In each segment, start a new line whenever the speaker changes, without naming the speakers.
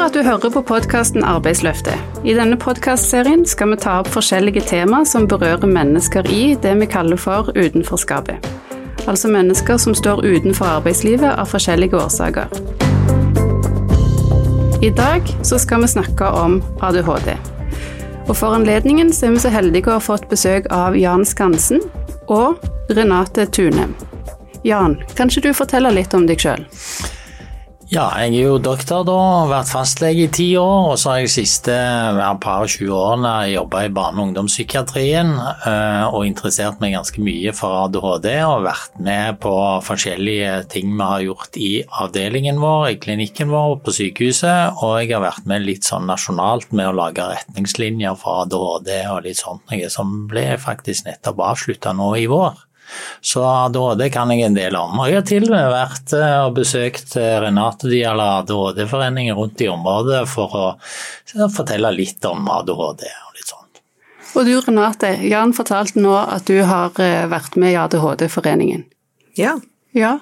for at du hører på podkasten Arbeidsløftet. I denne podkastserien skal vi ta opp forskjellige tema som berører mennesker i det vi kaller for utenforskapet. Altså mennesker som står utenfor arbeidslivet av forskjellige årsaker. I dag så skal vi snakke om ADHD. Og For anledningen så er vi så heldige å ha fått besøk av Jan Skansen og Renate Tune. Jan, kan ikke du fortelle litt om deg sjøl?
Ja, jeg er jo doktor da, vært fastlege i ti år, og så har jeg de siste par og 20 årene jobba i barne- og ungdomspsykiatrien eh, og interessert meg ganske mye for ADHD og vært med på forskjellige ting vi har gjort i avdelingen vår, i klinikken vår, på sykehuset, og jeg har vært med litt sånn nasjonalt med å lage retningslinjer for ADHD og litt sånt noe, som ble faktisk nettopp avslutta nå i vår. Så ADHD kan jeg en del om. Og jeg har til og med vært eh, og besøkt eh, Renate de eller ADHD-foreningen rundt i området for å fortelle litt om ADHD og litt sånt.
Og du Renate, Jan fortalte nå at du har eh, vært med i ADHD-foreningen.
Ja.
Ja.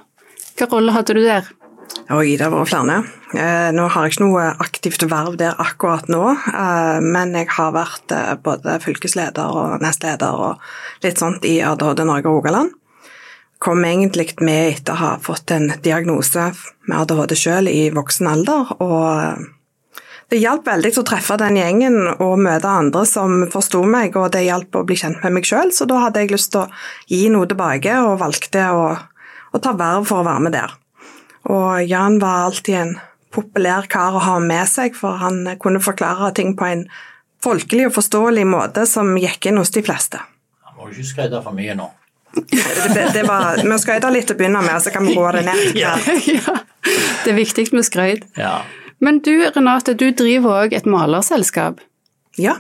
Hvilken rolle hadde du der?
Oi, det har vært flere. Nå har jeg ikke noe aktivt verv der akkurat nå, men jeg har vært både fylkesleder og nestleder og litt sånt i ADHD Norge og Rogaland. Kom egentlig med etter å ha fått en diagnose med ADHD sjøl i voksen alder. og Det hjalp veldig å treffe den gjengen og møte andre som forsto meg, og det hjalp å bli kjent med meg sjøl, så da hadde jeg lyst til å gi noe tilbake, og valgte å, å ta verv for å være med der. Og Jan var alltid en populær kar å ha med seg, for han kunne forklare ting på en folkelig og forståelig måte som gikk inn hos de fleste.
Han Må jo ikke skreide for mye nå.
Det, det var, vi skryter litt å begynne med, så kan vi roe det ned.
Ja. ja. Det er viktig med skryt.
Ja.
Men du Renate, du driver òg et malerselskap?
Ja,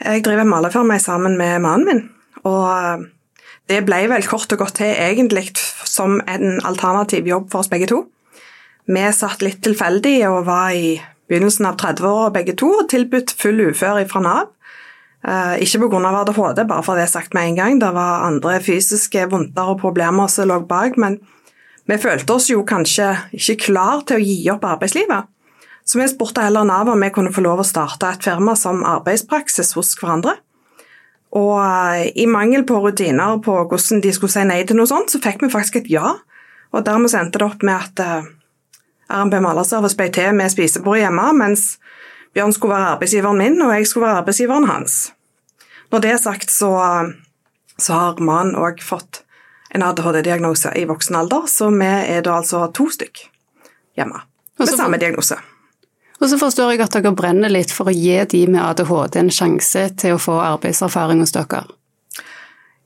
jeg driver malerfirma sammen med mannen min. Og det ble vel kort og godt til egentlig som en alternativ jobb for oss begge to. Vi satt litt tilfeldig og var i begynnelsen av 30-åra begge to og tilbudt full ufør fra Nav. Eh, ikke pga. ADHD, bare for det sagt med en gang. Det var andre fysiske vondter og problemer som lå bak, men vi følte oss jo kanskje ikke klar til å gi opp arbeidslivet. Så vi spurte heller Nav om vi kunne få lov å starte et firma som arbeidspraksis hos hverandre. Og eh, i mangel på rutiner på hvordan de skulle si nei til noe sånt, så fikk vi faktisk et ja. Og dermed endte det opp med at eh, RNB Malerservice ble til med spisebordet hjemme, mens Bjørn skulle være arbeidsgiveren min, og jeg skulle være arbeidsgiveren hans. Når det er sagt, så, så har mannen òg fått en ADHD-diagnose i voksen alder, så vi er da altså to stykk hjemme med samme diagnose.
Og så forstår jeg at dere brenner litt for å gi de med ADHD en sjanse til å få arbeidserfaring hos dere.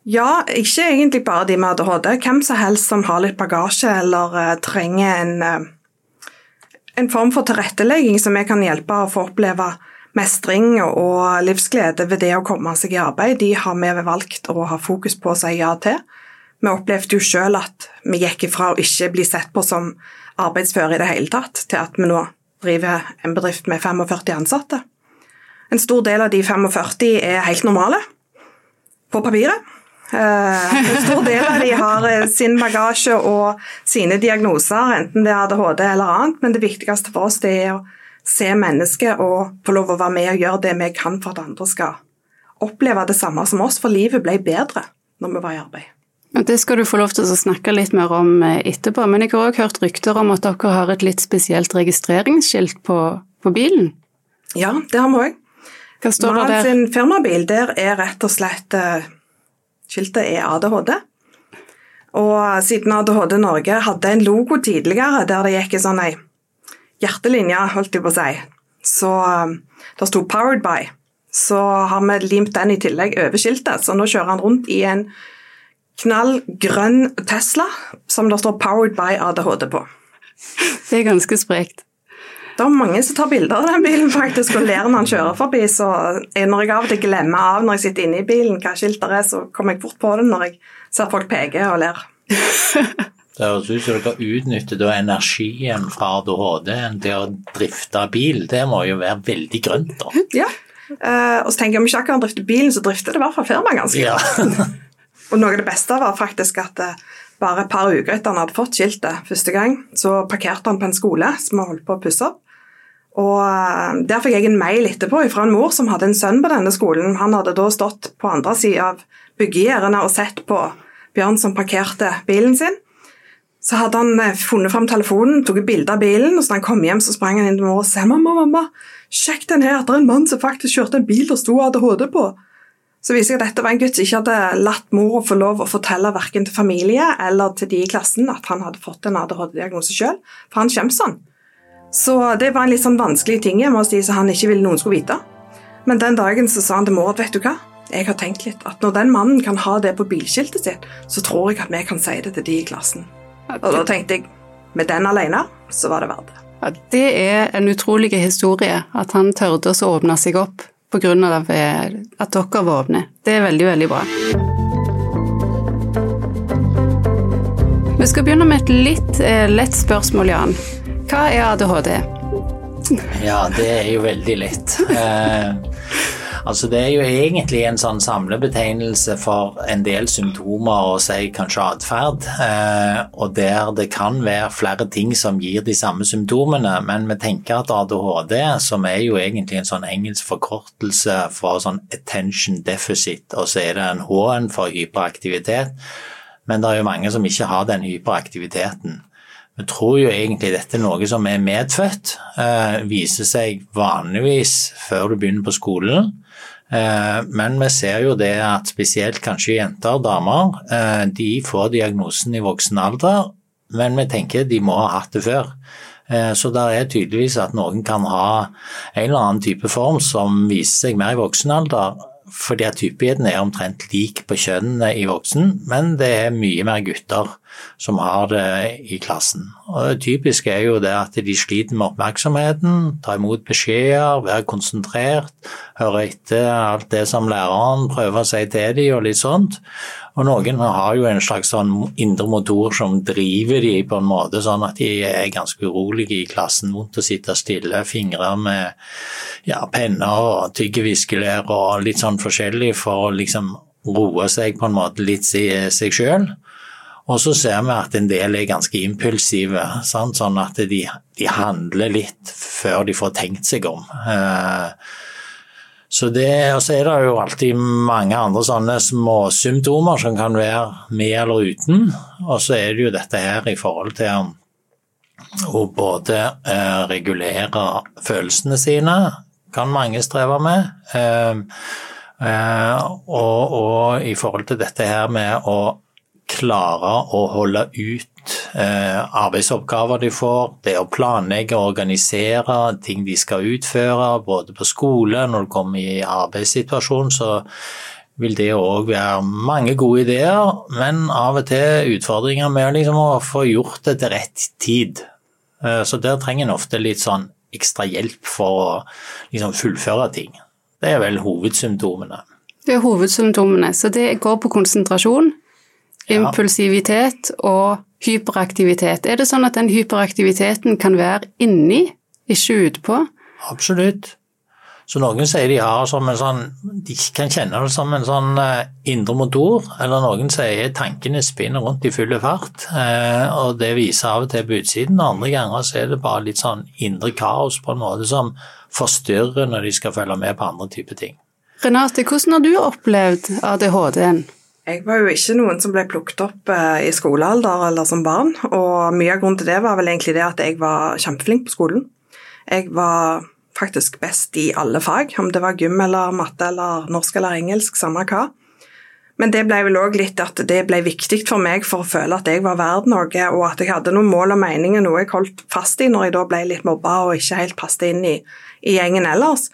Ja, ikke egentlig bare de med ADHD. Hvem som helst som har litt bagasje eller uh, trenger en uh, en form for tilrettelegging som vi kan hjelpe å få oppleve mestring og livsglede ved det å komme seg i arbeid, de har vi valgt å ha fokus på å si ja til. Vi opplevde jo selv at vi gikk ifra å ikke bli sett på som arbeidsføre i det hele tatt, til at vi nå driver en bedrift med 45 ansatte. En stor del av de 45 er helt normale på papiret. Eh, en stor del av de har eh, sin bagasje og sine diagnoser, enten det er ADHD eller annet, men det viktigste for oss er å se mennesket og få lov å være med og gjøre det vi kan for at andre skal oppleve det samme som oss, for livet ble bedre når vi var i arbeid.
Det skal du få lov til å snakke litt mer om eh, etterpå, men jeg har òg hørt rykter om at dere har et litt spesielt registreringsskilt på, på bilen?
Ja, det har vi òg.
Hva står det der?
Sin firmabil der er rett og slett Skiltet er ADHD. Og siden ADHD Norge hadde en logo tidligere der det gikk en sånn ei hjertelinje, holdt jeg på å si, så um, det sto 'Powered by', så har vi limt den i tillegg over skiltet. Så nå kjører han rundt i en knall grønn Tesla som det står 'Powered by ADHD' på.
Det er ganske sprekt.
Det er mange som tar bilder av den bilen faktisk og ler når han kjører forbi. Så når jeg av og til glemmer av når jeg sitter inne i bilen hva skiltet er, så kommer jeg fort på det når jeg ser folk peke og ler.
Det høres ut som dere utnytter energien fra ADHD til å drifte bil. Det må jo være veldig grønt, da.
Ja. Uh, og så tenker jeg om ikke akkurat drifter bilen, så drifter det i hvert fall firmaet ganske.
Ja.
og noe av det beste var faktisk at uh, bare et par uker etter han hadde fått skiltet første gang, så parkerte han på en skole som vi holdt på å pusse opp. Og eh, Der fikk jeg en mail etterpå fra en mor som hadde en sønn på denne skolen. Han hadde da stått på andre sida av byggegjerdene og sett på Bjørn som parkerte bilen sin. Så hadde han eh, funnet fram telefonen, tok et bilde av bilen, og så da han kom hjem, så sprang han inn til mor og sa mamma, mamma, sjekk den her, det er en mann som faktisk kjørte en bil og sto ADHD på. Så viser jeg at dette var en gutt som ikke hadde latt mor få lov å fortelle verken til familie eller til de i klassen at han hadde fått en ADHD-diagnose sjøl, for han kommer sånn. Så det var en litt sånn vanskelig ting jeg må si, som han ikke ville noen skulle vite. Men den dagen så sa han til mor at vet du hva, jeg har tenkt litt at når den mannen kan ha det på bilskiltet sitt, så tror jeg at vi kan si det til de i klassen. Og da tenkte jeg med den alene, så var det verdt det.
Ja, det er en utrolig historie at han tørde å åpne seg opp pga. at dere var åpne. Det er veldig, veldig bra. Vi skal begynne med et litt eh, lett spørsmål, Jan. Hva er ADHD?
Ja, det er jo veldig lett. Eh, altså Det er jo egentlig en sånn samlebetegnelse for en del symptomer og si kanskje atferd. Eh, og der det kan være flere ting som gir de samme symptomene. Men vi tenker at ADHD, som er jo egentlig en sånn engelsk forkortelse for sånn attention deficit, og så er det en H-en for hyperaktivitet. Men det er jo mange som ikke har den hyperaktiviteten. Vi tror jo egentlig dette er noe som er medfødt. Eh, viser seg vanligvis før du begynner på skolen. Eh, men vi ser jo det at spesielt kanskje jenter og damer, eh, de får diagnosen i voksen alder, men vi tenker de må ha hatt det før. Eh, så det er tydeligvis at noen kan ha en eller annen type form som viser seg mer i voksen alder, fordi at hyppigheten er omtrent lik på kjønnene i voksen, men det er mye mer gutter som har det i klassen. Og det typiske er jo det at de sliter med oppmerksomheten, ta imot beskjeder, være konsentrert, høre etter alt det som læreren prøver å si til dem og litt sånt. Og noen har jo en slags sånn indre motor som driver de på en måte sånn at de er ganske urolige i klassen. Vondt å sitte stille, fingre med ja, penner og tygge viskelær og litt sånn forskjellig for å liksom roe seg på en måte litt seg sjøl. Og så ser vi at en del er ganske impulsive, sant? sånn at de, de, handler litt før de får tenkt seg om. Eh, så det, og så er det jo alltid mange andre sånne småsymptomer som kan være med eller uten. Og så er det jo dette her i forhold til å både eh, regulere følelsene sine, kan mange streve med. Eh, og, og i forhold til dette her med å klare å holde ut eh, arbeidsoppgaver de får, det å planlegge og organisere ting de skal utføre, både på skole, når du kommer i arbeidssituasjon, så vil det òg være mange gode ideer, men av og til utfordringer med liksom å få gjort det til rett tid. Eh, så der trenger en ofte litt sånn ekstra hjelp for å liksom fullføre ting. Det er vel hovedsymptomene.
Det er hovedsymptomene, så det går på konsentrasjon, impulsivitet og hyperaktivitet. Er det sånn at den hyperaktiviteten kan være inni, ikke utpå?
Absolutt. Så noen sier de har som en sånn De kan kjenne det som en sånn uh, indre motor, eller noen sier tankene spinner rundt i full fart. Uh, og det viser av og til på utsiden. Andre ganger så er det bare litt sånn indre kaos på en måte som forstyrrer når de skal følge med på andre typer ting.
Renate, hvordan har du opplevd ADHD-en?
Jeg var jo ikke noen som ble plukket opp eh, i skolealder eller som barn. Og mye av grunnen til det var vel egentlig det at jeg var kjempeflink på skolen. Jeg var faktisk best i alle fag, om det var gym eller matte eller norsk eller engelsk, samme hva. Men det ble vel òg litt at det ble viktig for meg for å føle at jeg var verdt noe, og at jeg hadde noen mål og meninger, noe jeg holdt fast i når jeg da ble litt mobba og ikke helt passet inn i, i gjengen ellers.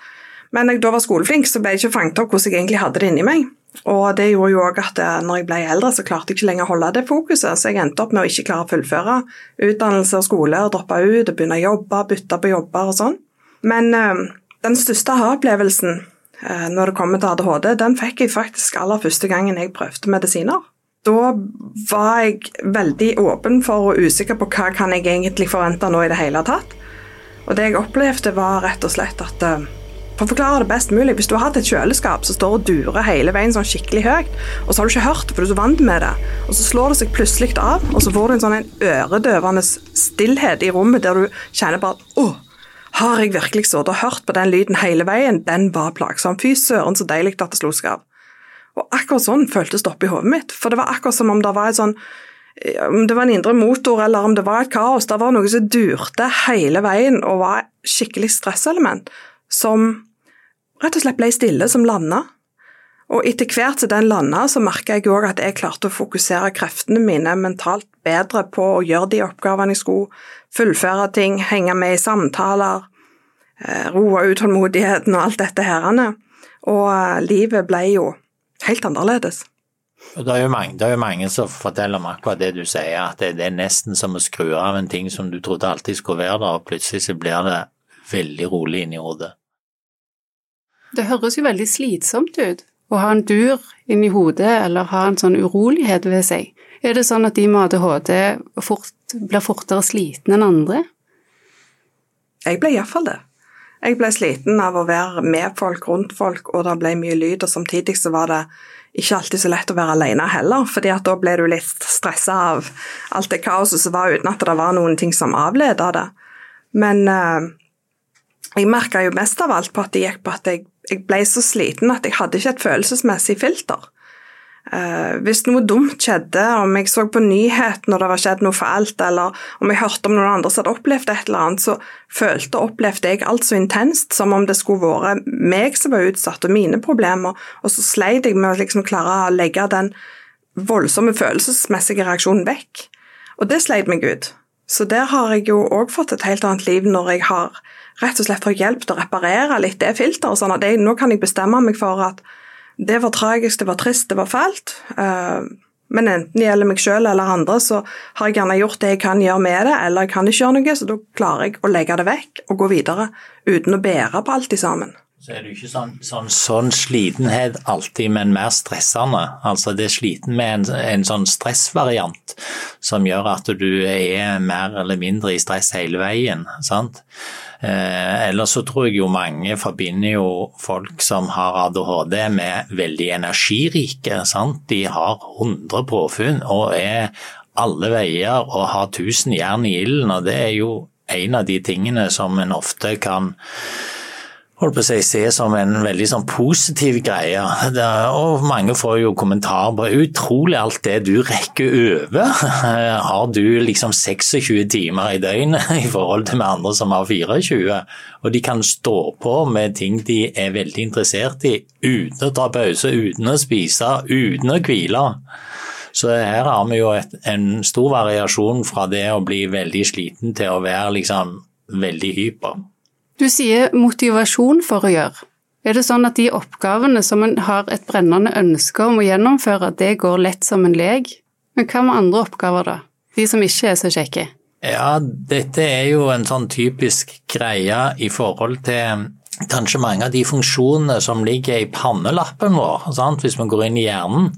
Men da jeg da var skoleflink, så ble jeg ikke fanget opp hvordan jeg egentlig hadde det inni meg. Og det gjorde jo òg at eh, når jeg ble eldre, så klarte jeg ikke lenger å holde det fokuset, så jeg endte opp med å ikke klare å fullføre utdannelse og skole, droppe ut og begynne å jobbe, bytte på jobber og sånn. Men øh, den største aha-opplevelsen øh, når det kommer til ADHD, den fikk jeg faktisk aller første gangen jeg prøvde medisiner. Da var jeg veldig åpen for og usikker på hva kan jeg egentlig forvente nå i det hele tatt. Og det jeg opplevde, var rett og slett at øh, for å forklare det best mulig, Hvis du har hatt et kjøleskap som står og durer hele veien sånn skikkelig høyt, og så har du ikke hørt det, for du er så vant med det, og så slår det seg plutselig av, og så får du en sånn en øredøvende stillhet i rommet der du kjenner bare Å, Har jeg virkelig sittet og hørt på den lyden hele veien? Den var plagsom. Fy søren, så deilig at det slo seg av. Og akkurat sånn føltes det oppi hodet mitt. For det var akkurat som om det var et sånn om det var en indre motor eller om det var et kaos. Det var noe som durte hele veien og var et skikkelig stresselement som rett og slett ble stille, som landa. Og etter hvert som den landa, så merka jeg òg at jeg klarte å fokusere kreftene mine mentalt bedre på å gjøre de oppgavene jeg skulle, fullføre ting, henge med i samtaler, eh, roe utålmodigheten og alt dette herrene. Og eh, livet ble jo helt annerledes.
Det er, mange, det er, jo mange, som forteller om akkurat det du sier, at det, er nesten som å skru av en ting som du trodde alltid skulle være der, og plutselig så blir det veldig rolig inni hodet.
Det høres jo veldig slitsomt ut å ha en dur inni hodet eller ha en sånn urolighet ved seg. Er det sånn at de med ADHD fort, blir fortere slitne enn andre?
Jeg ble iallfall det. Jeg ble sliten av å være med folk, rundt folk, og det ble mye lyd. og Samtidig så var det ikke alltid så lett å være alene heller, fordi at da ble du litt stressa av alt det kaoset som var, uten at det var noen ting som avleda det. Men eh, jeg merka jo mest av alt på at det gikk på at jeg, jeg, ble så sliten at jeg hadde ikke et følelsesmessig filter. Uh, hvis noe dumt skjedde, om jeg så på nyhet når det var skjedd noe fælt, eller om jeg hørte om noen andre som hadde opplevd et eller annet, så følte og opplevde jeg alt så intenst, som om det skulle vært meg som var utsatt, og mine problemer, og så sleit jeg med å liksom klare å legge den voldsomme følelsesmessige reaksjonen vekk. Og det sleit meg ut. Så der har jeg jo òg fått et helt annet liv når jeg har rett og slett fått hjelp til å reparere litt det filteret. Sånn at jeg, nå kan jeg bestemme meg for at det var tragisk, det var trist, det var fælt. Uh, men enten det gjelder meg selv eller andre, så har jeg gjerne gjort det jeg kan gjøre med det, eller jeg kan ikke gjøre noe, så da klarer jeg å legge det vekk og gå videre uten å bære på alt sammen.
Så er det ikke sånn, sånn, sånn, slitenhet alltid, men mer stressende. Altså det er sliten med en, en, sånn stressvariant som gjør at du er mer eller mindre i stress hele veien. sant? Eh, ellers så tror jeg jo mange forbinder jo folk som har ADHD med veldig energirike. sant? De har 100 påfunn og er alle veier og har 1000 jern i ilden. Og det er jo en av de tingene som en ofte kan holdt på å si, se som en veldig sånn positiv greie. og mange får jo kommentarer på utrolig alt det du rekker over. Har du liksom 26 timer i døgnet i forhold til med andre som har 24? Og de kan stå på med ting de er veldig interessert i, uten å ta pause, uten å spise, uten å hvile. Så her har vi jo et, en stor variasjon fra det å bli veldig sliten til å være liksom veldig hyper.
Du sier motivasjon for å gjøre. Er det sånn at de oppgavene som en har et brennende ønske om å gjennomføre, det går lett som en lek? Men hva med andre oppgaver, da? De som ikke er så kjekke?
Ja, dette er jo en sånn typisk greie i forhold til kanskje mange av de funksjonene som ligger i pannelappen vår. Sant? Hvis vi går inn i hjernen,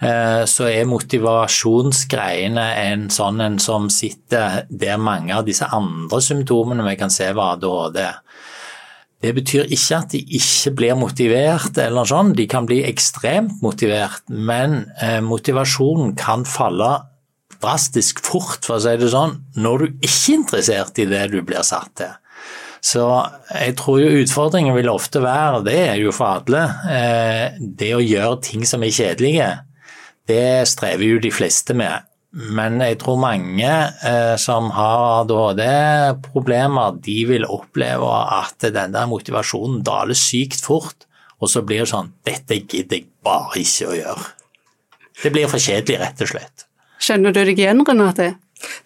eh, så er motivasjonsgreiene en sånn en som sitter der mange av disse andre symptomene vi kan se ved ADHD. Det betyr ikke at de ikke blir motivert, eller sånn. de kan bli ekstremt motivert, men eh, motivasjonen kan falle drastisk fort, for å si det sånn, når du ikke er interessert i det du blir satt til. Så jeg tror jo utfordringen vil ofte være, det er jo for alle, eh, det å gjøre ting som er kjedelige. Det strever jo de fleste med. Men jeg tror mange eh, som har ADHD-problemer, de vil oppleve at den der motivasjonen daler sykt fort. Og så blir det sånn Dette gidder jeg bare ikke å gjøre. Det blir for kjedelig, rett og slett.
Kjenner du deg igjen, Renate?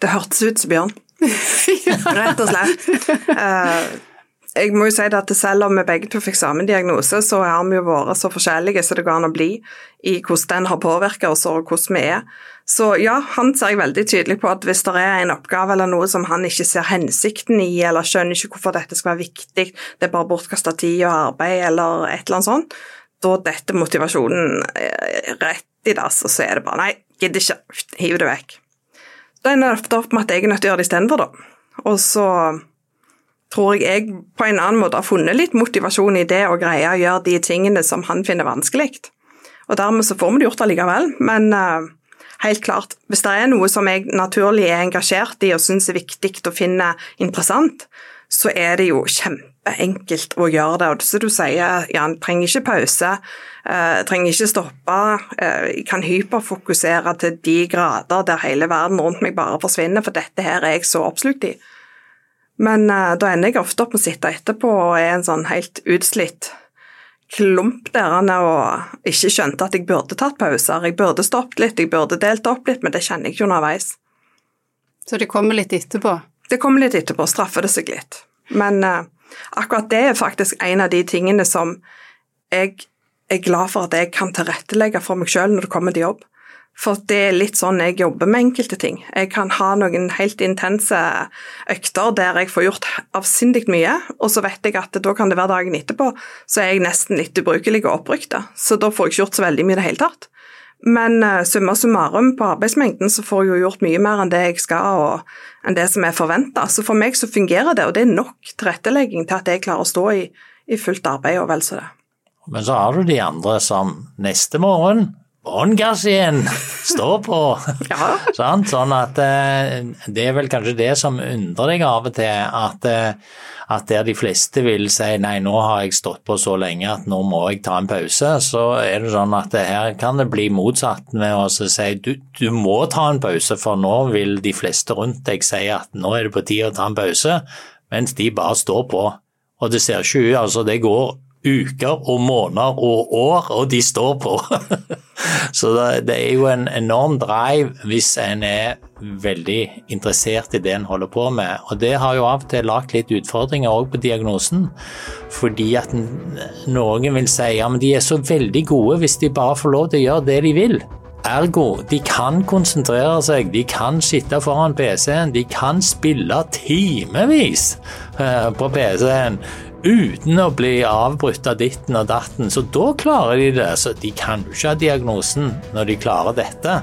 Det hørtes ut som Bjørn. Rett og slett. Eh, jeg må jo si det at Selv om vi begge to fikk samme diagnose, så har vi jo vært så forskjellige som det går an å bli i hvordan den har påvirket oss og hvordan vi er. Så ja, han ser jeg veldig tydelig på at hvis det er en oppgave eller noe som han ikke ser hensikten i, eller skjønner ikke hvorfor dette skal være viktig, det er bare bortkasta tid og arbeid eller et eller annet sånt, da detter motivasjonen eh, rett i dass, og så er det bare nei, gidder ikke, hiv det vekk. Da ender det ofte opp med at jeg er nødt til å gjøre det istedenfor, da. Og så tror jeg jeg på en annen måte har funnet litt motivasjon i det å greie å gjøre de tingene som han finner vanskelig. Og dermed så får vi det gjort allikevel, men uh, helt klart, hvis det er noe som jeg naturlig er engasjert i og syns er viktig å finne interessant, så er det jo kjempeenkelt å gjøre det. Og så du sier, Jan, trenger ikke pause, eh, trenger ikke stoppe. Eh, jeg kan hyperfokusere til de grader der hele verden rundt meg bare forsvinner, for dette her er jeg så oppslukt i. Men eh, da ender jeg ofte opp med å sitte etterpå og er en sånn helt utslitt klump der og ikke skjønte at jeg burde tatt pauser. Jeg burde stoppet litt, jeg burde delt opp litt, men det kjenner jeg ikke underveis.
Så det kommer litt etterpå?
Det kommer litt etterpå, straffer det seg litt. Men akkurat det er faktisk en av de tingene som jeg er glad for at jeg kan tilrettelegge for meg sjøl når det kommer til jobb. For det er litt sånn jeg jobber med enkelte ting. Jeg kan ha noen helt intense økter der jeg får gjort avsindig mye, og så vet jeg at da kan det være dagen etterpå, så er jeg nesten litt ubrukelig og opprykta. Så da får jeg ikke gjort så veldig mye i det hele tatt. Men uh, summa summarum på arbeidsmengden så får jeg jo gjort mye mer enn det jeg skal og enn det som er forventa. Så for meg så fungerer det, og det er nok tilrettelegging til at jeg klarer å stå i, i fullt arbeid og vel så det.
Men så har du de andre som neste morgen bånn gass igjen! Stå på!
Ja.
sånn at eh, det er vel kanskje det som undrer deg av og til, at, eh, at der de fleste vil si nei, nå har jeg stått på så lenge at nå må jeg ta en pause, så er det sånn at her kan det bli motsatt med å si du, du må ta en pause, for nå vil de fleste rundt deg si at nå er det på tide å ta en pause, mens de bare står på. Og det ser ikke ut, altså det går uker og måneder og år, og de står på. Så det er jo en enorm drive hvis en er veldig interessert i det en holder på med. Og det har jo av og til lagt litt utfordringer òg på diagnosen. Fordi at noen vil si ja, men de er så veldig gode hvis de bare får lov til å gjøre det de vil. Ergo, de kan konsentrere seg, de kan sitte foran PC-en, de kan spille timevis eh, på PC-en uten å bli avbrutt av ditten og datten. Så da klarer de det. Så de kan jo ikke ha diagnosen når de klarer dette.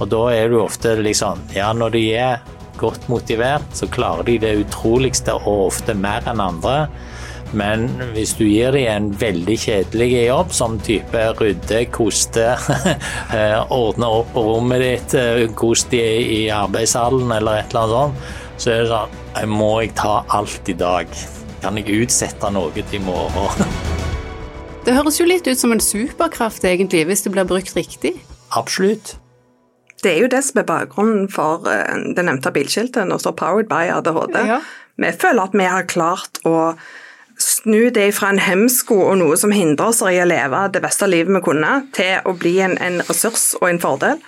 Og da er jo ofte liksom Ja, når de er godt motivert, så klarer de det utroligste og ofte mer enn andre. Men hvis du gir dem en veldig kjedelig jobb, som type rydde, koste, eh, ordne opp på rommet ditt, eh, kos de i arbeidshallen eller et eller annet sånt, så er det sånn Må jeg ta alt i dag? Kan jeg utsette noe til i morgen?
Det høres jo litt ut som en superkraft, egentlig, hvis det blir brukt riktig.
Absolutt.
Det er jo det som er bakgrunnen for eh, det nevnte bilskiltet. Nå står 'Powered by ADHD'. Ja. Vi føler at vi har klart å snu det fra en hemsko og noe som hindrer oss i å leve det beste livet vi kunne, til å bli en, en ressurs og en fordel.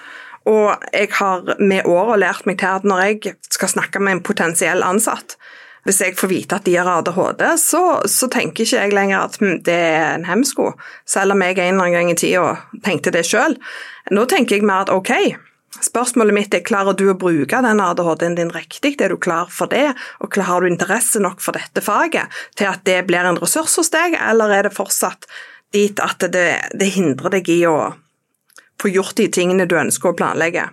Og jeg har med åra lært meg til at når jeg skal snakke med en potensiell ansatt, hvis jeg får vite at de har ADHD, så, så tenker ikke jeg lenger at hm, det er en hemsko, selv om jeg en eller annen gang i tida tenkte det sjøl. Nå tenker jeg mer at ok, Spørsmålet mitt er klarer du å bruke den ADHD-en din riktig, er du klar for det, og har du interesse nok for dette faget til at det blir en ressurs hos deg, eller er det fortsatt dit at det, det hindrer deg i å få gjort de tingene du ønsker å planlegge?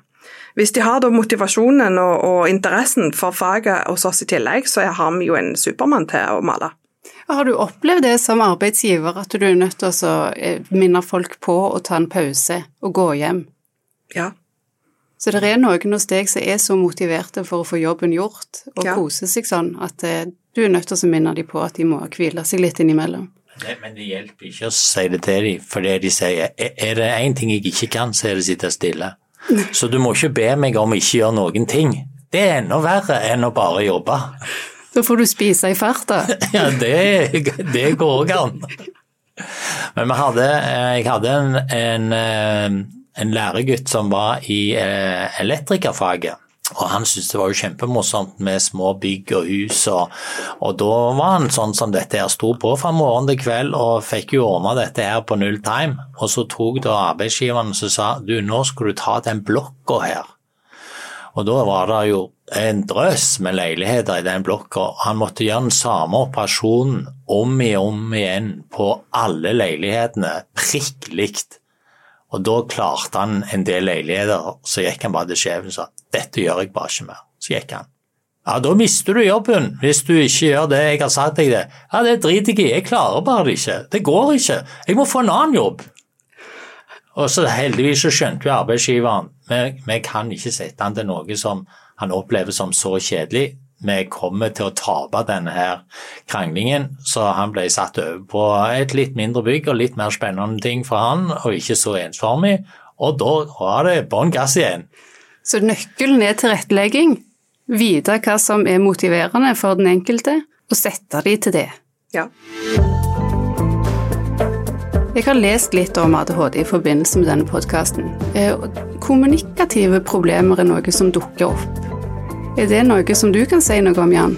Hvis de har da motivasjonen og, og interessen for faget hos oss i tillegg, så har vi jo en supermann til å male.
Har du opplevd det som arbeidsgiver, at du er nødt til å eh, minne folk på å ta en pause og gå hjem?
Ja.
Så det er noen hos deg som er så motiverte for å få jobben gjort, og ja. kose seg sånn, at eh, du er nødt til å minne dem på at de må hvile seg litt innimellom.
men det hjelper ikke å si det til dem, for det de sier er det én ting jeg ikke kan, så er det å sitte stille. Så du må ikke be meg om ikke gjøre noen ting. Det er enda verre enn å bare jobbe.
Da får du spise i farta.
ja, det, det går òg an. Men hadde, eh, jeg hadde en, en, eh, en læregutt som var i eh, elektrikerfaget. Og han syntes det var jo kjempemorsomt med små bygg og hus, og, og, da var han sånn som dette her, sto på fra morgen til kveld og fikk jo ordna dette her på null time. Og så tok da arbeidsgiveren og sa du, nå skal du ta den blokka her. Og da var det jo en drøss med leiligheter i den blokka. Han måtte gjøre den samme operasjonen om og om igjen på alle leilighetene, prikk likt. Og da klarte han en del leiligheter, så gikk han bare til sjefen og sa dette gjør jeg bare ikke mer. Så gikk han. Ja, da mister du jobben hvis du ikke gjør det jeg har sagt deg det. Ja, det driter jeg i, jeg klarer bare det ikke. Det går ikke. Jeg må få en annen jobb. Og så heldigvis så skjønte jo arbeidsgiveren vi, vi kan ikke sette han til noe som han opplever som så kjedelig. Vi kommer til å tape denne her kranglingen, så han ble satt over på et litt mindre bygg og litt mer spennende ting for han, og ikke så ensformig. Og da var det bånn gass igjen.
Så nøkkelen er tilrettelegging, vite hva som er motiverende for den enkelte, og sette de til det.
Ja.
Jeg har lest litt om ADHD i forbindelse med denne podkasten. Kommunikative problemer er noe som dukker opp. Er det noe som du kan si noe om, Jan?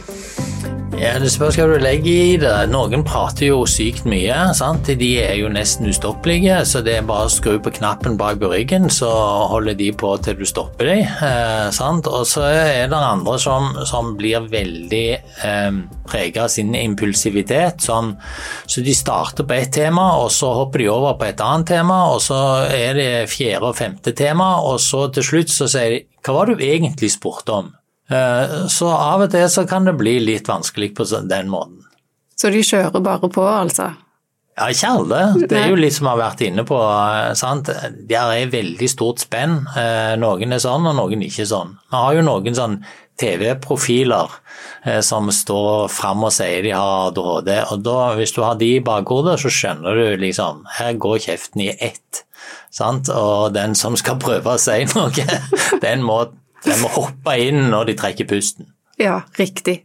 Ja, Det spørs hva du legger i det. Noen prater jo sykt mye. sant? De er jo nesten ustoppelige, så det er bare å skru på knappen bak på ryggen, så holder de på til du stopper dem. Eh, sant? Og så er det andre som, som blir veldig eh, preget av sin impulsivitet. Sånn, så de starter på ett tema, og så hopper de over på et annet tema, og så er det fjerde og femte tema, og så til slutt så sier de Hva var det du egentlig spurte om? Eh, så av og til så kan det bli litt vanskelig på den måten.
Så de kjører bare på, altså?
Ja, ikke alle. Det er jo litt som vi har vært inne på. Eh, sant? Der er veldig stort spenn. Eh, noen er sånn, og noen ikke sånn. Vi har jo noen sånn TV-profiler som står fram og sier de har ADHD. og da, Hvis du har de i bakhodet, så skjønner du liksom Her går kjeften i ett. Sant? Og den som skal prøve å si noe, den må de må hoppe inn når de trekker pusten.
Ja, riktig.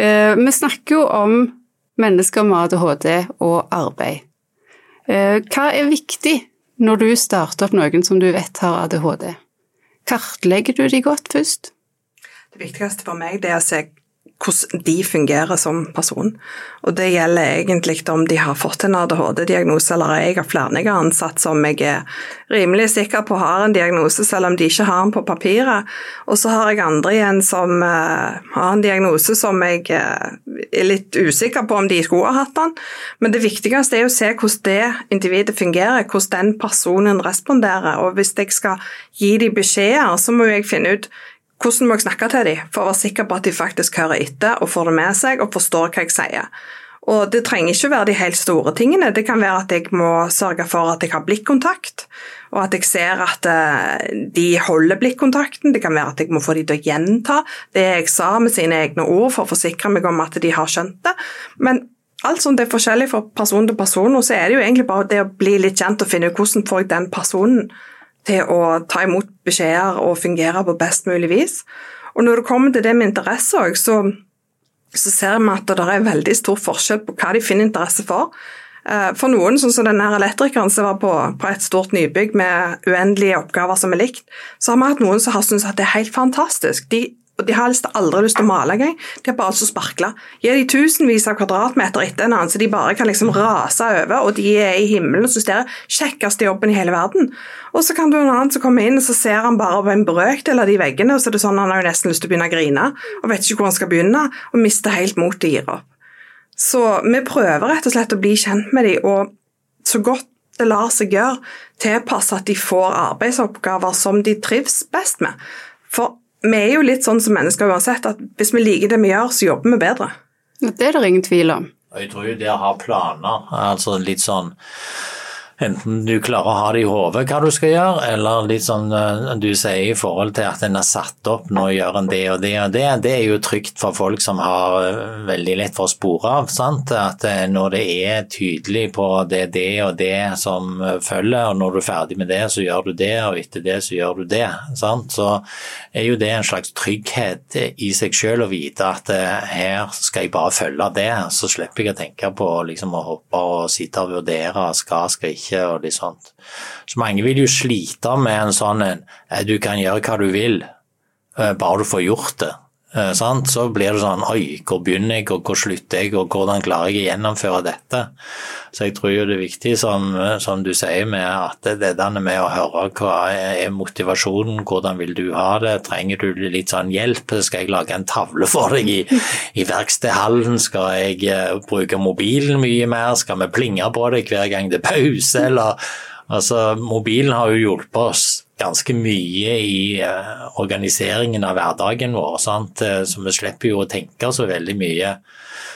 Eh, vi snakker jo om mennesker med ADHD og arbeid. Eh, hva er viktig når du starter opp noen som du vet har ADHD? Kartlegger du de godt først?
Det viktigste for meg er å se hvordan de fungerer som person. Og det gjelder egentlig om de har fått en ADHD-diagnose eller. Jeg har flere jeg ansatt som jeg er rimelig sikker på har en diagnose, selv om de ikke har den på papiret. Og så har jeg andre igjen som uh, har en diagnose som jeg uh, er litt usikker på om de skulle ha hatt den. Men det viktigste er å se hvordan det individet fungerer, hvordan den personen responderer. Og hvis jeg skal gi dem beskjeder, så må jeg finne ut hvordan må jeg snakke til dem for å være sikker på at de faktisk hører etter og får det med seg og forstår hva jeg sier. Og Det trenger ikke være de helt store tingene. Det kan være at jeg må sørge for at jeg har blikkontakt, og at jeg ser at eh, de holder blikkontakten. Det kan være at jeg må få dem til å gjenta det jeg sa med sine egne ord for å forsikre meg om at de har skjønt det. Men alt sånt er forskjellig fra person til person, og så er det jo egentlig bare det å bli litt kjent og finne ut hvordan får jeg den personen til å ta imot beskjeder og fungere på best mulig vis. Og når det kommer til det med interesse òg, så, så, ser vi at det er veldig stor forskjell på hva de finner interesse for. Eh, for noen, sånn som denne elektrikeren som var på, på, et stort nybygg med uendelige oppgaver som er likt, så har vi hatt noen som har syntes at det er helt fantastisk. De og De har aldri lyst til å male engang, de har bare lyst til å sparkle. Gi de tusenvis av kvadratmeter etter en annen, så de bare kan liksom rase over, og de er i himmelen og syns det er kjekkeste jobben i hele verden. Og så kan du en annen som kommer inn, og så ser han bare på en brøkdel av de veggene, og så er det sånn han har jo nesten lyst til å begynne å grine, og vet ikke hvor han skal begynne, og mister helt motet og gir opp. Så vi prøver rett og slett å bli kjent med dem, og så godt det lar seg gjøre, tilpasse at de får arbeidsoppgaver som de trives best med. For vi er jo litt sånn som mennesker uansett, at hvis vi liker det vi gjør, så jobber vi bedre.
Det er det ingen tvil om.
Jeg tror jo det å ha planer, altså litt sånn enten du klarer å ha det i hodet hva du skal gjøre, eller litt sånn eh, du sier i forhold til at en har satt opp nå gjør en det og det og det. Det er jo trygt for folk som har eh, veldig lett for å spore av. sant? At eh, når det er tydelig på det det og det som følger, og når du er ferdig med det, så gjør du det, og etter det så gjør du det. sant? Så er jo det en slags trygghet i seg selv å vite at her skal jeg bare følge det, så slipper jeg å tenke på liksom, å hoppe og sitte og vurdere skal, skal ikke ikke, og litt sånt. Så mange vil jo slite med en sånn en du kan gjøre hva du vil, eh, bare du får gjort det. Eh, sant? Så blir det sånn Oi, hvor begynner jeg, og hvor slutter jeg, og hvordan klarer jeg å gjennomføre dette? Så jeg tror jo det er viktig, som, som du sier, med at det er denne med å høre hva er motivasjonen, hvordan vil du ha det, trenger du litt sånn hjelp, skal jeg lage en tavle for deg i, i verkstedhallen, skal jeg uh, bruke mobilen mye mer, skal vi plinge på deg hver gang det er pause, eller? Altså, mobilen har jo hjulpet oss ganske mye i uh, organiseringen av hverdagen vår, sant? Eh, så vi slipper jo å tenke så veldig mye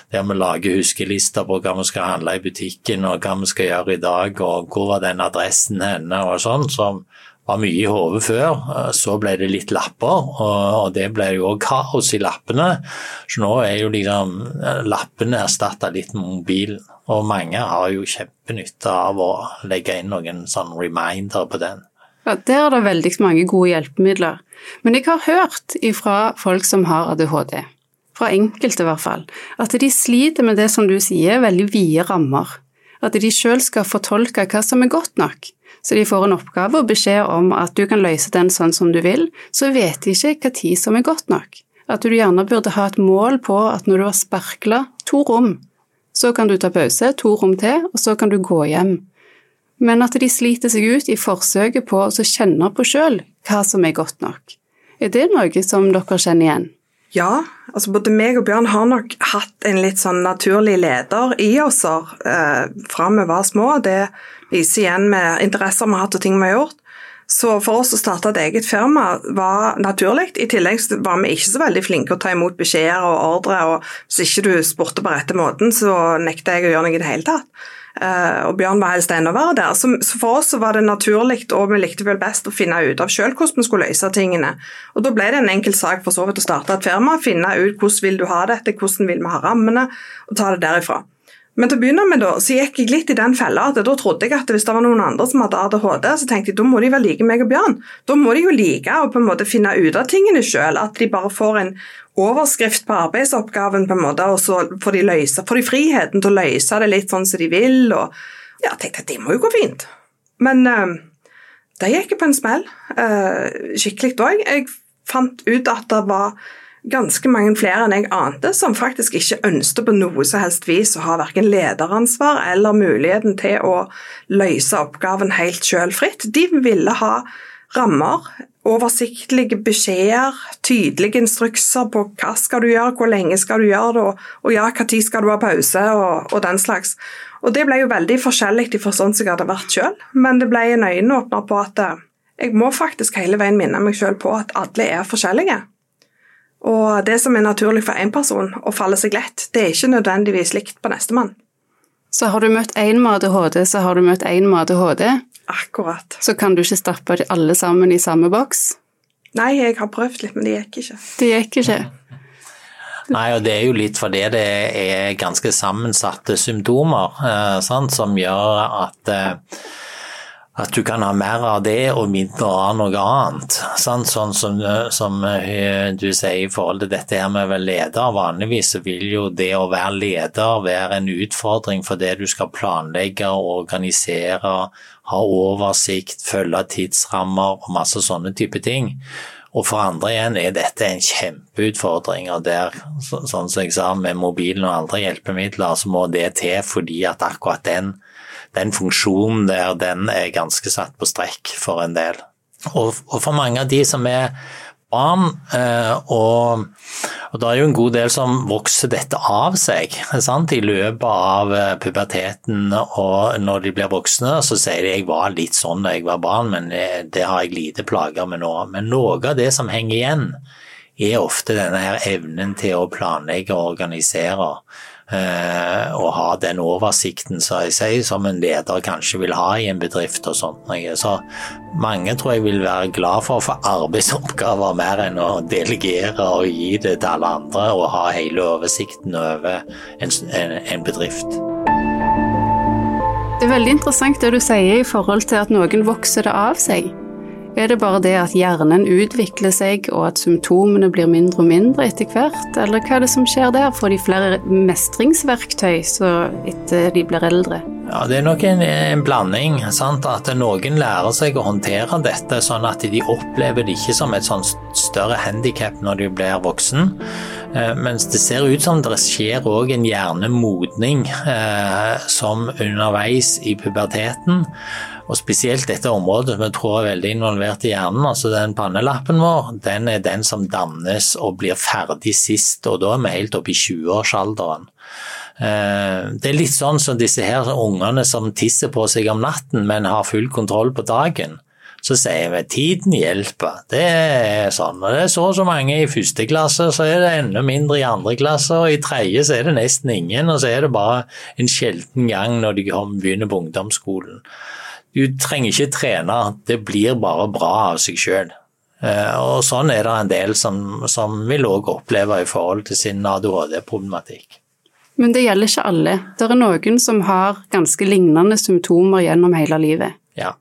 der vi lager huskelister på hva vi skal handle i butikken og hva vi skal gjøre i dag og hvor var den adressen henne og sånn, som var mye i hodet før. Eh, så ble det litt lapper, og det ble jo òg kaos i lappene. Så nå er jo liksom eh, lappene erstatta litt med mobilen. Og mange har jo kjempenytte av å legge inn noen sånn reminder på den.
Ja, Der er det veldig mange gode hjelpemidler. Men jeg har hørt ifra folk som har ADHD, fra enkelte i hvert fall, at de sliter med det som du sier, veldig vide rammer. At de sjøl skal fortolke hva som er godt nok. Så de får en oppgave og beskjed om at du kan løse den sånn som du vil, så vet de ikke hva tid som er godt nok. At du gjerne burde ha et mål på at når du har sparkla to rom, så kan du ta pause, to rom til, og så kan du gå hjem. Men at de sliter seg ut i forsøket på å kjenne på sjøl hva som er godt nok. Er det noe som dere kjenner igjen?
Ja, altså både meg og Bjørn har nok hatt en litt sånn naturlig leder i oss eh, fra vi var små. Det viser igjen med interesser vi har hatt og ting vi har gjort. Så for oss å starte et eget firma var naturlig. I tillegg var vi ikke så veldig flinke å ta imot beskjeder og ordre, og hvis ikke du spurte på rette måten, så nekta jeg å gjøre noe i det hele tatt. Uh, og Bjørn var helst å være der. Så, for oss var det naturlig, og vi likte vel best å finne ut av sjøl hvordan vi skulle løse tingene. Og Da ble det en enkel sak for så vidt å starte et firma, finne ut hvordan vil du ha dette, hvordan vil vi ha rammene, og ta det derifra. Men til å begynne med da, så gikk jeg litt i den fella at da trodde jeg at hvis det var noen andre som hadde ADHD, så tenkte jeg da må de være like meg og Bjørn. Da må de jo like å på en måte finne ut av tingene sjøl. At de bare får en overskrift på arbeidsoppgaven, på en måte, og så får de, løse, får de friheten til å løse det litt sånn som de vil. og ja, jeg tenkte at det må jo gå fint. Men uh, det gikk på en smell, uh, skikkelig òg. Jeg fant ut at det var ganske mange flere enn jeg ante som faktisk ikke ønsket på noe som helst vis å ha verken lederansvar eller muligheten til å løse oppgaven helt sjøl fritt. De ville ha rammer, oversiktlige beskjeder, tydelige instrukser på hva skal du gjøre, hvor lenge skal du gjøre det, og, ja, når skal du ha pause, og, og, den slags. Og Det ble jo veldig forskjellig for sånn som jeg hadde vært sjøl, men det ble en øyenåpner på at eh, jeg må faktisk hele veien minne meg sjøl på at alle er forskjellige. Og det som er naturlig for én person å falle seg lett, det er ikke nødvendigvis likt på nestemann.
Så har du møtt én med ADHD, så har du møtt én med ADHD.
Akkurat.
Så kan du ikke stappe de alle sammen i samme boks?
Nei, jeg har prøvd litt, men det gikk ikke.
Det gikk ikke?
Nei, og det er jo litt fordi det er ganske sammensatte symptomer eh, sant, som gjør at eh, at du kan ha mer av det og mindre av noe annet. Sant? Sånn som, som, eh, du sier i forhold til dette her med å være leder. Vanligvis vil jo det å være leder være en utfordring for det du skal planlegge og organisere, ha oversikt, følge tidsrammer og masse sånne type ting. Og for andre igjen er dette en kjempeutfordring, og der, sånn som jeg sa, med mobilen og andre hjelpemidler, så må det til fordi at akkurat den den funksjonen der, den er ganske satt på strekk for en del. Og, og for mange av de som er barn, eh, og, og, det er jo en god del som vokser dette av seg sant? i løpet av eh, puberteten. Og når de blir voksne, så sier de jeg var litt sånn da jeg var barn, men det, det har jeg lite plager med nå. Men noe av det som henger igjen, er ofte denne her evnen til å planlegge og organisere. Eh, og ha den oversikten som jeg sier, som en leder kanskje vil ha i en bedrift og sånt. Så mange tror jeg vil være glad for å få arbeidsoppgaver mer enn å delegere og gi det til alle andre og ha hele oversikten over en, en, en bedrift.
Det er veldig interessant det du sier i forhold til at noen vokser det av seg. Er det bare det at hjernen utvikler seg, og at symptomene blir mindre og mindre etter hvert, eller hva er det som skjer der? Får de flere mestringsverktøy etter de blir eldre?
Ja, Det er nok en, en blanding. Sant? At noen lærer seg å håndtere dette, sånn at de opplever det ikke som et sånn større handikap når de blir voksen. Eh, mens det ser ut som det skjer òg en hjernemodning eh, som underveis i puberteten. Og spesielt dette området som jeg tror er veldig involvert i hjernen, altså den pannelappen vår, den er den som dannes og blir ferdig sist, og da er vi helt oppe i 20-årsalderen. Eh, det er litt sånn som disse her ungene som tisser på seg om natten, men har full kontroll på dagen. Så sier vi tiden hjelper. Det er sånn. Og det er så og så mange i første klasse, så er det enda mindre i andre klasse, og i tredje så er det nesten ingen, og så er det bare en sjelden gang når de begynner på ungdomsskolen. Du trenger ikke trene, det blir bare bra av seg sjøl. Eh, og sånn er det en del som, som vil òg oppleve i forhold til sin ADHD-problematikk.
Men det gjelder ikke alle. Det er noen som har ganske lignende symptomer gjennom hele livet.
Ja.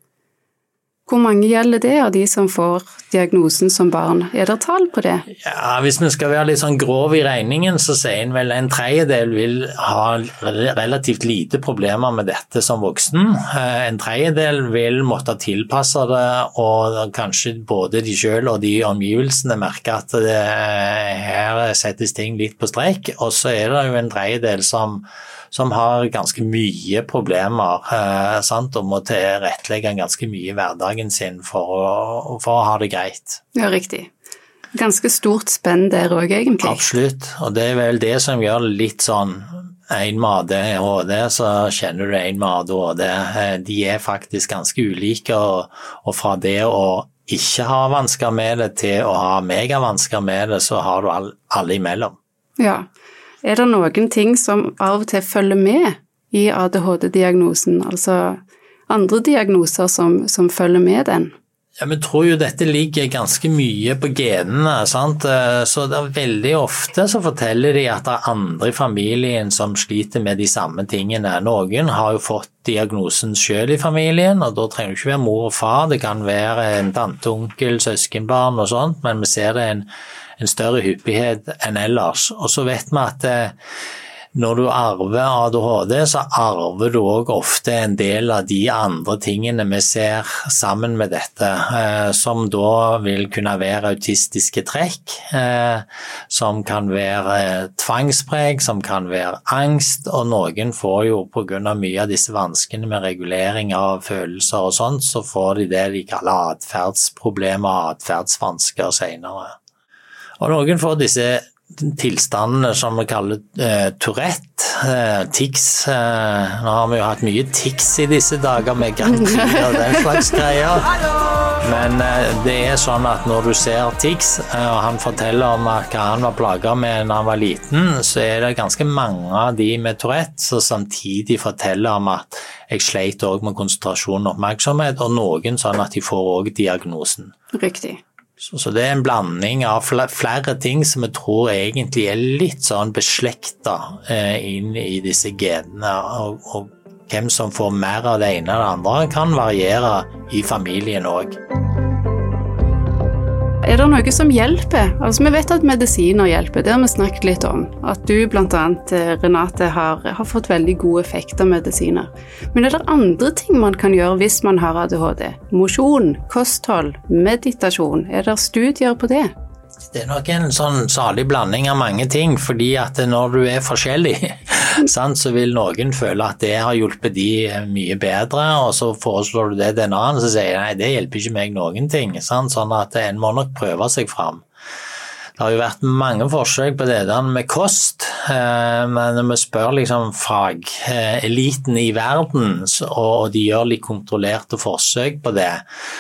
Hvor mange gjelder det av de som får diagnosen som barn? Er det tall på det?
Ja, Hvis vi skal være litt sånn grov i regningen, så sier en vel en tredjedel vil ha relativt lite problemer med dette som voksen. Eh, en tredjedel vil måtte tilpasse det, og kanskje både de selv og de omgivelsene merker at det, her settes ting litt på strek. Og så er det jo en tredjedel som som har ganske mye problemer eh, sant, og må tilrettelegge ganske mye i hverdagen sin for å, for å ha det greit.
Ja, riktig. Ganske stort spenn der òg, egentlig.
Absolutt, og det er vel det som gjør litt sånn en med ADHD, så kjenner du en med ADHD. Eh, de er faktisk ganske ulike, og, og fra det å ikke ha vansker med det til å ha megavansker med det, så har du alle imellom.
Ja, er det noen ting som av og til følger med i ADHD-diagnosen, altså andre diagnoser som, som følger med den?
Ja, Vi tror jo dette ligger ganske mye på genene. sant? Eh, så det er veldig ofte så forteller de at det er andre i familien som sliter med de samme tingene. Noen har jo fått diagnosen selv i familien, og da trenger det ikke være mor og far. Det kan være en tante, onkel, søskenbarn og sånt, men vi ser det en en større hyppighet enn ellers. Og så vet vi at eh, når du arver ADHD, så arver du òg ofte en del av de andre tingene vi ser sammen med dette, eh, som da vil kunne være autistiske trekk, eh, som kan være tvangspreg, som kan være angst, og noen får jo pga. mye av disse vanskene med regulering av følelser og sånt, så får de det de kaller atferdsproblemer og atferdsvansker senere. Og noen får disse tilstandene som vi kaller eh, Tourette, eh, tics. Eh, nå har vi jo hatt mye tics i disse dager med Grand og den slags greier. Men eh, det er sånn at når du ser tics, eh, og han forteller om hva han var plaga med da han var liten, så er det ganske mange av de med Tourette som samtidig forteller om at jeg sleit òg med konsentrasjon og oppmerksomhet, og noen sånn at de får òg diagnosen.
Riktig.
Så, det er en blanding av flere ting som vi tror egentlig er litt sånn beslekta eh, inn i disse genene. Og, og, hvem som får mer av det ene eller det andre, kan variere i familien òg.
Er det noe som hjelper? Altså, Vi vet at medisiner hjelper, det har vi snakket litt om. At du bl.a. Eh, Renate har, har, fått veldig god effekt av medisiner. Men er det andre ting man kan gjøre hvis man har ADHD? Mosjon, kosthold, meditasjon. Er det studier på det?
Det er nok en sånn salig blanding av mange ting, fordi at når du er forskjellig, så vil noen føle at det har hjulpet de mye bedre, og så foreslår du det til en annen, så sier de nei, det hjelper ikke meg noen ting. Sånn at en må nok prøve seg fram. Det har jo vært mange forsøk på det med kost, eh, men når vi spør liksom fageliten i verden, og de gjør litt kontrollerte forsøk på det,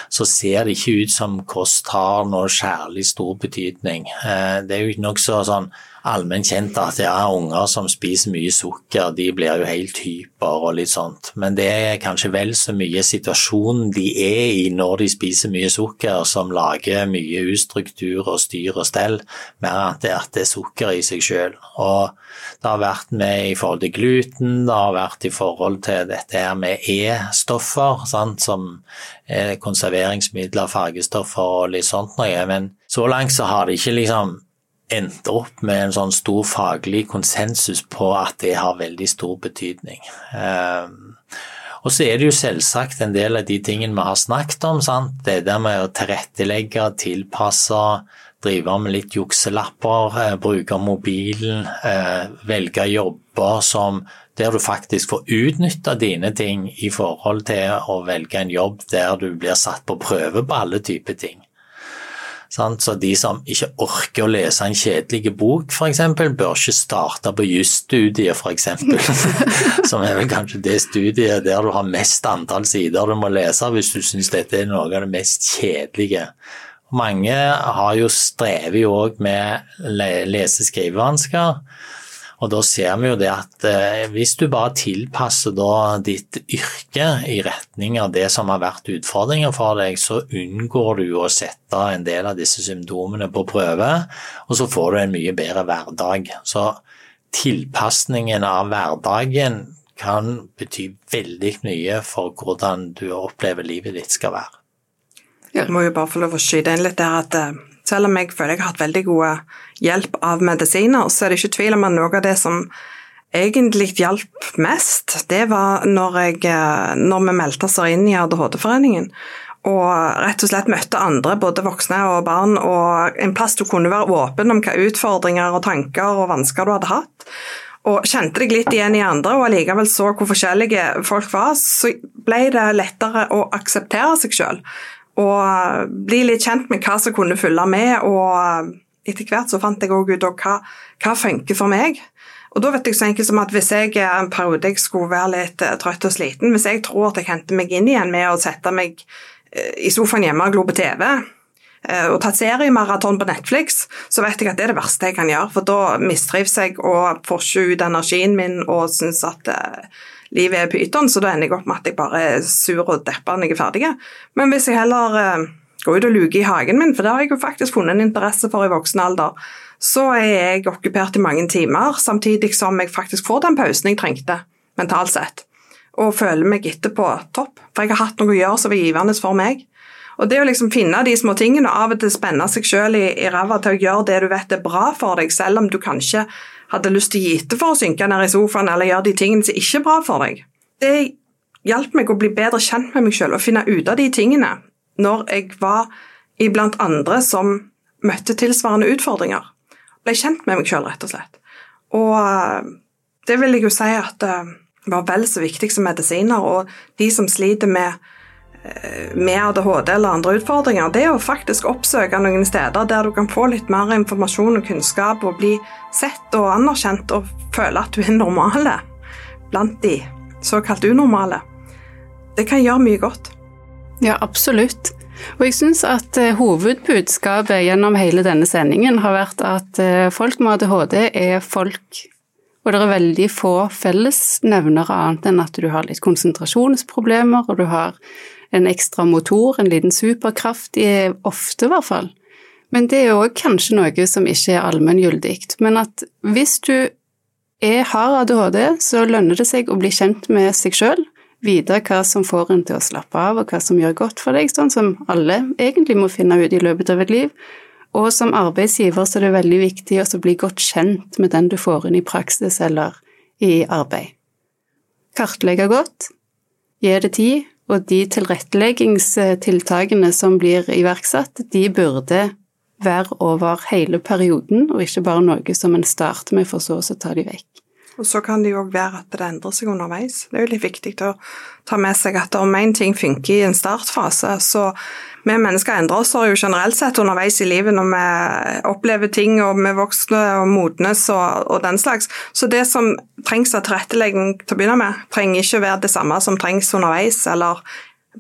så ser det ikke ut som kost har noe særlig stor betydning. Eh, det er jo nokså sånn allment kjent at ja, unger som spiser mye sukker, de blir jo helt hyper og litt sånt. Men det er kanskje vel så mye situasjonen de er i når de spiser mye sukker, som lager mye ustruktur og styr og stell, mer enn at det er sukker i seg sjøl. Og det har vært med i forhold til gluten, det har vært i forhold til dette her med E-stoffer, som er konserveringsmidler, fargestoffer og litt sånt noe. Men så langt så har det ikke liksom endte opp med en sånn stor faglig konsensus på at det har veldig stor betydning. Um, og så er det jo selvsagt en del av de tingene vi har snakket om. Sant? Det der med å tilrettelegge, tilpasse, drive med litt jukselapper, eh, bruke mobilen, eh, velge jobber som der du faktisk får utnytta dine ting i forhold til å velge en jobb der du blir satt på prøve på alle typer ting. Så de som ikke orker å lese en kjedelig bok, f.eks., bør ikke starte på jusstudiet, f.eks., som er vel kanskje det studiet der du har mest antall sider du må lese hvis du syns dette er noe av det mest kjedelige. Mange har jo strevet òg med lese- skrivevansker. Og da ser vi jo det at eh, hvis du bare tilpasser ditt yrke i retning av det som har vært utfordringer for deg, så unngår du å sette en del av disse symptomene på prøve, og så får du en mye bedre hverdag. Så tilpasningen av hverdagen kan bety veldig mye for hvordan du opplever livet ditt skal være.
Jeg må jo bare få lov å skyte inn litt der at eh, selv om jeg føler jeg har hatt veldig god hjelp av medisiner, så er det ikke tvil om at noe av det som egentlig hjalp mest, det var når, jeg, eh, når vi meldte oss inn i ADHD-foreningen. Og rett og slett møtte andre, både voksne og barn, og en plass du kunne være åpen om hva utfordringer og tanker og vansker du hadde hatt. Og kjente deg litt igjen i andre, og allikevel så hvor forskjellige folk var, så ble det lettere å akseptere seg sjøl og bli litt kjent med hva som kunne følge med. og Etter hvert så fant jeg òg ut hva, hva funker for meg. Og da vet jeg så enkelt som at Hvis jeg en periode jeg skulle være litt eh, trøtt og sliten, hvis jeg tror at jeg henter meg inn igjen med å sette meg eh, i sofaen hjemme og glo på TV eh, og tatt seriemaraton på Netflix, så vet jeg at det er det verste jeg kan gjøre. For da mistrives jeg og får ikke ut energien min og syns at livet er pyton, så da ender jeg opp med at jeg bare er sur og deppa når jeg er ferdig. Men hvis jeg heller uh, går ut og luker i hagen min, for det har jeg jo faktisk funnet en interesse for i voksen alder, så er jeg okkupert i mange timer, samtidig som jeg faktisk får den pausen jeg trengte mentalt sett. Og føler meg etterpå topp, for jeg har hatt noe å gjøre som var givende for meg. Og det å liksom finne de små tingene, og av og til spenne seg sjøl i, i ræva til å gjøre det du vet er bra for deg, selv om du kanskje hadde lyst til å gi etter for å synke ned i sofaen eller gjøre de tingene som ikke er bra for deg. Det hjalp meg å bli bedre kjent med meg selv og finne ut av de tingene når jeg var iblant andre som møtte tilsvarende utfordringer. Ble kjent med meg selv, rett og slett. Og eh, det vil jeg jo si at det eh, var vel så viktig som medisiner. Og de som sliter med med ADHD eller andre utfordringer, det er å faktisk oppsøke noen steder der du kan få litt mer informasjon og kunnskap og bli sett og anerkjent og føle at du er normale blant de såkalt unormale. Det kan gjøre mye godt.
Ja, absolutt. Og jeg syns at uh, hovedbudskapet gjennom hele denne sendingen har vært at uh, folk med ADHD er folk, og det er veldig få fellesnevnere annet enn at du har litt konsentrasjonsproblemer, og du har en ekstra motor, en liten superkraft, ofte i hvert fall. Men det er òg kanskje noe som ikke er allmenngyldig. Men at hvis du er, har ADHD, så lønner det seg å bli kjent med seg sjøl, vite hva som får en til å slappe av, og hva som gjør godt for deg, sånn som alle egentlig må finne ut i løpet av et liv. Og som arbeidsgiver så er det veldig viktig å bli godt kjent med den du får inn i praksis eller i arbeid. Kartlegge godt, gi det tid, og de tilretteleggingstiltakene som blir iverksatt, de burde være over hele perioden, og ikke bare noe som en starter med, for så å ta de vekk.
Og så kan det jo òg være at det endrer seg underveis. Det er jo litt viktig å ta med seg at om én ting funker i en startfase, så vi mennesker endrer oss jo generelt sett underveis i livet når vi opplever ting og vi voksner og modnes og, og, den slags. Så det som trengs av tilrettelegging til å begynne med, trenger ikke å være det samme som trengs underveis eller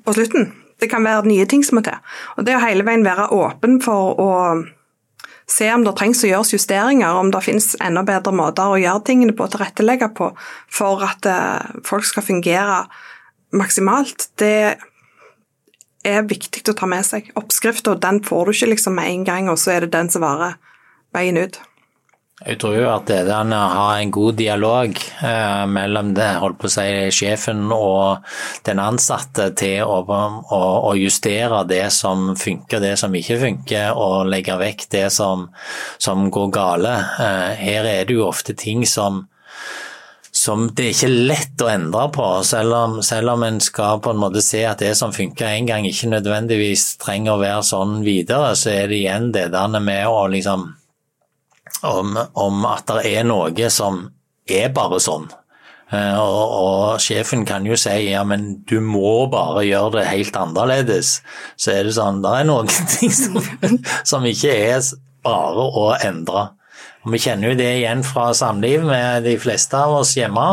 på slutten. Det kan være nye ting som må til. Og det å hele veien være åpen for å se om det trengs å gjøres justeringer, om det finnes enda bedre måter å gjøre tingene på, tilrettelegge på, for at eh, folk skal fungere maksimalt, det er viktig å ta med seg. Oppskrifta den får du ikke liksom med en gang, og så er det den som varer veien ut.
Jeg tror jo at det er å ha en god dialog eh, mellom det, holdt på å si, sjefen og den ansatte til å, å, å, justere det som funker, det som ikke funker, og legge vekk det som, som går gale. Eh, her er det jo ofte ting som som det er ikke lett å endre på, selv om, selv om en skal på en måte se at det som funker en gang, ikke nødvendigvis trenger å være sånn videre, så er det igjen det der med å liksom om, om at det er noe som er bare sånn. Uh, og, og, sjefen kan jo si ja, men du må bare gjøre det helt annerledes. Så er det sånn, det er noen ting som, som ikke er bare å endre. Og Vi kjenner jo det igjen fra samliv med de fleste av oss hjemme.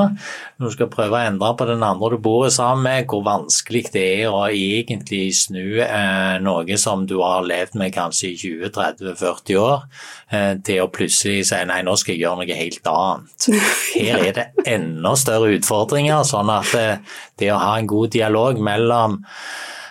Når du skal prøve å endre på den andre du bor sammen med, hvor vanskelig det er å egentlig snu eh, noe som du har levd med kanskje i 20-30-40 år, eh, til å plutselig si nei, nå skal jeg gjøre noe helt annet. Her er det enda større utfordringer, sånn at det, eh, det å ha en god dialog mellom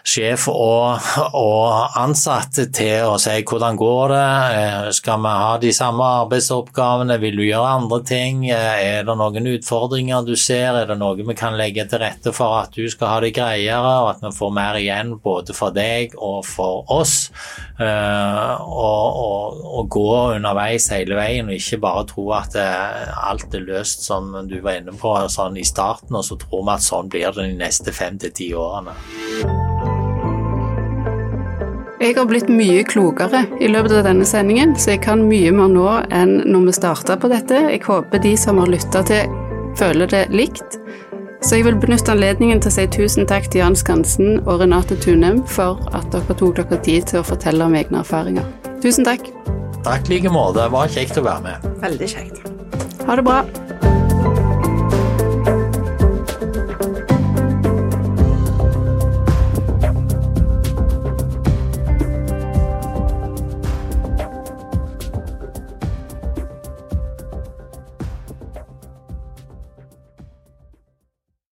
sjef og, og ansatte til å si hvordan går det, eh, skal vi ha de samme arbeidsoppgavene, vil du gjøre andre ting, eh, er det noen utfordringer du ser, er det noe vi kan legge til rette for at du skal ha det greiere, og at vi får mer igjen både for deg og for oss, eh, og gå underveis hele veien og ikke bare tro at alt er løst som du var inne på sånn i starten, og så tror vi at sånn blir det de neste fem til ti årene.
Jeg har blitt mye klokere i løpet av denne sendingen, så jeg kan mye mer nå enn når vi starta på dette. Jeg håper de som har lytta til, føler det likt. Så jeg vil benytte anledningen til å si tusen takk til Jan Skansen og Renate Tunem for at dere tok dere tid til å fortelle om egne erfaringer. Tusen takk.
Takk like måte. Det var kjekt å være med.
Veldig kjekt.
Ha det bra.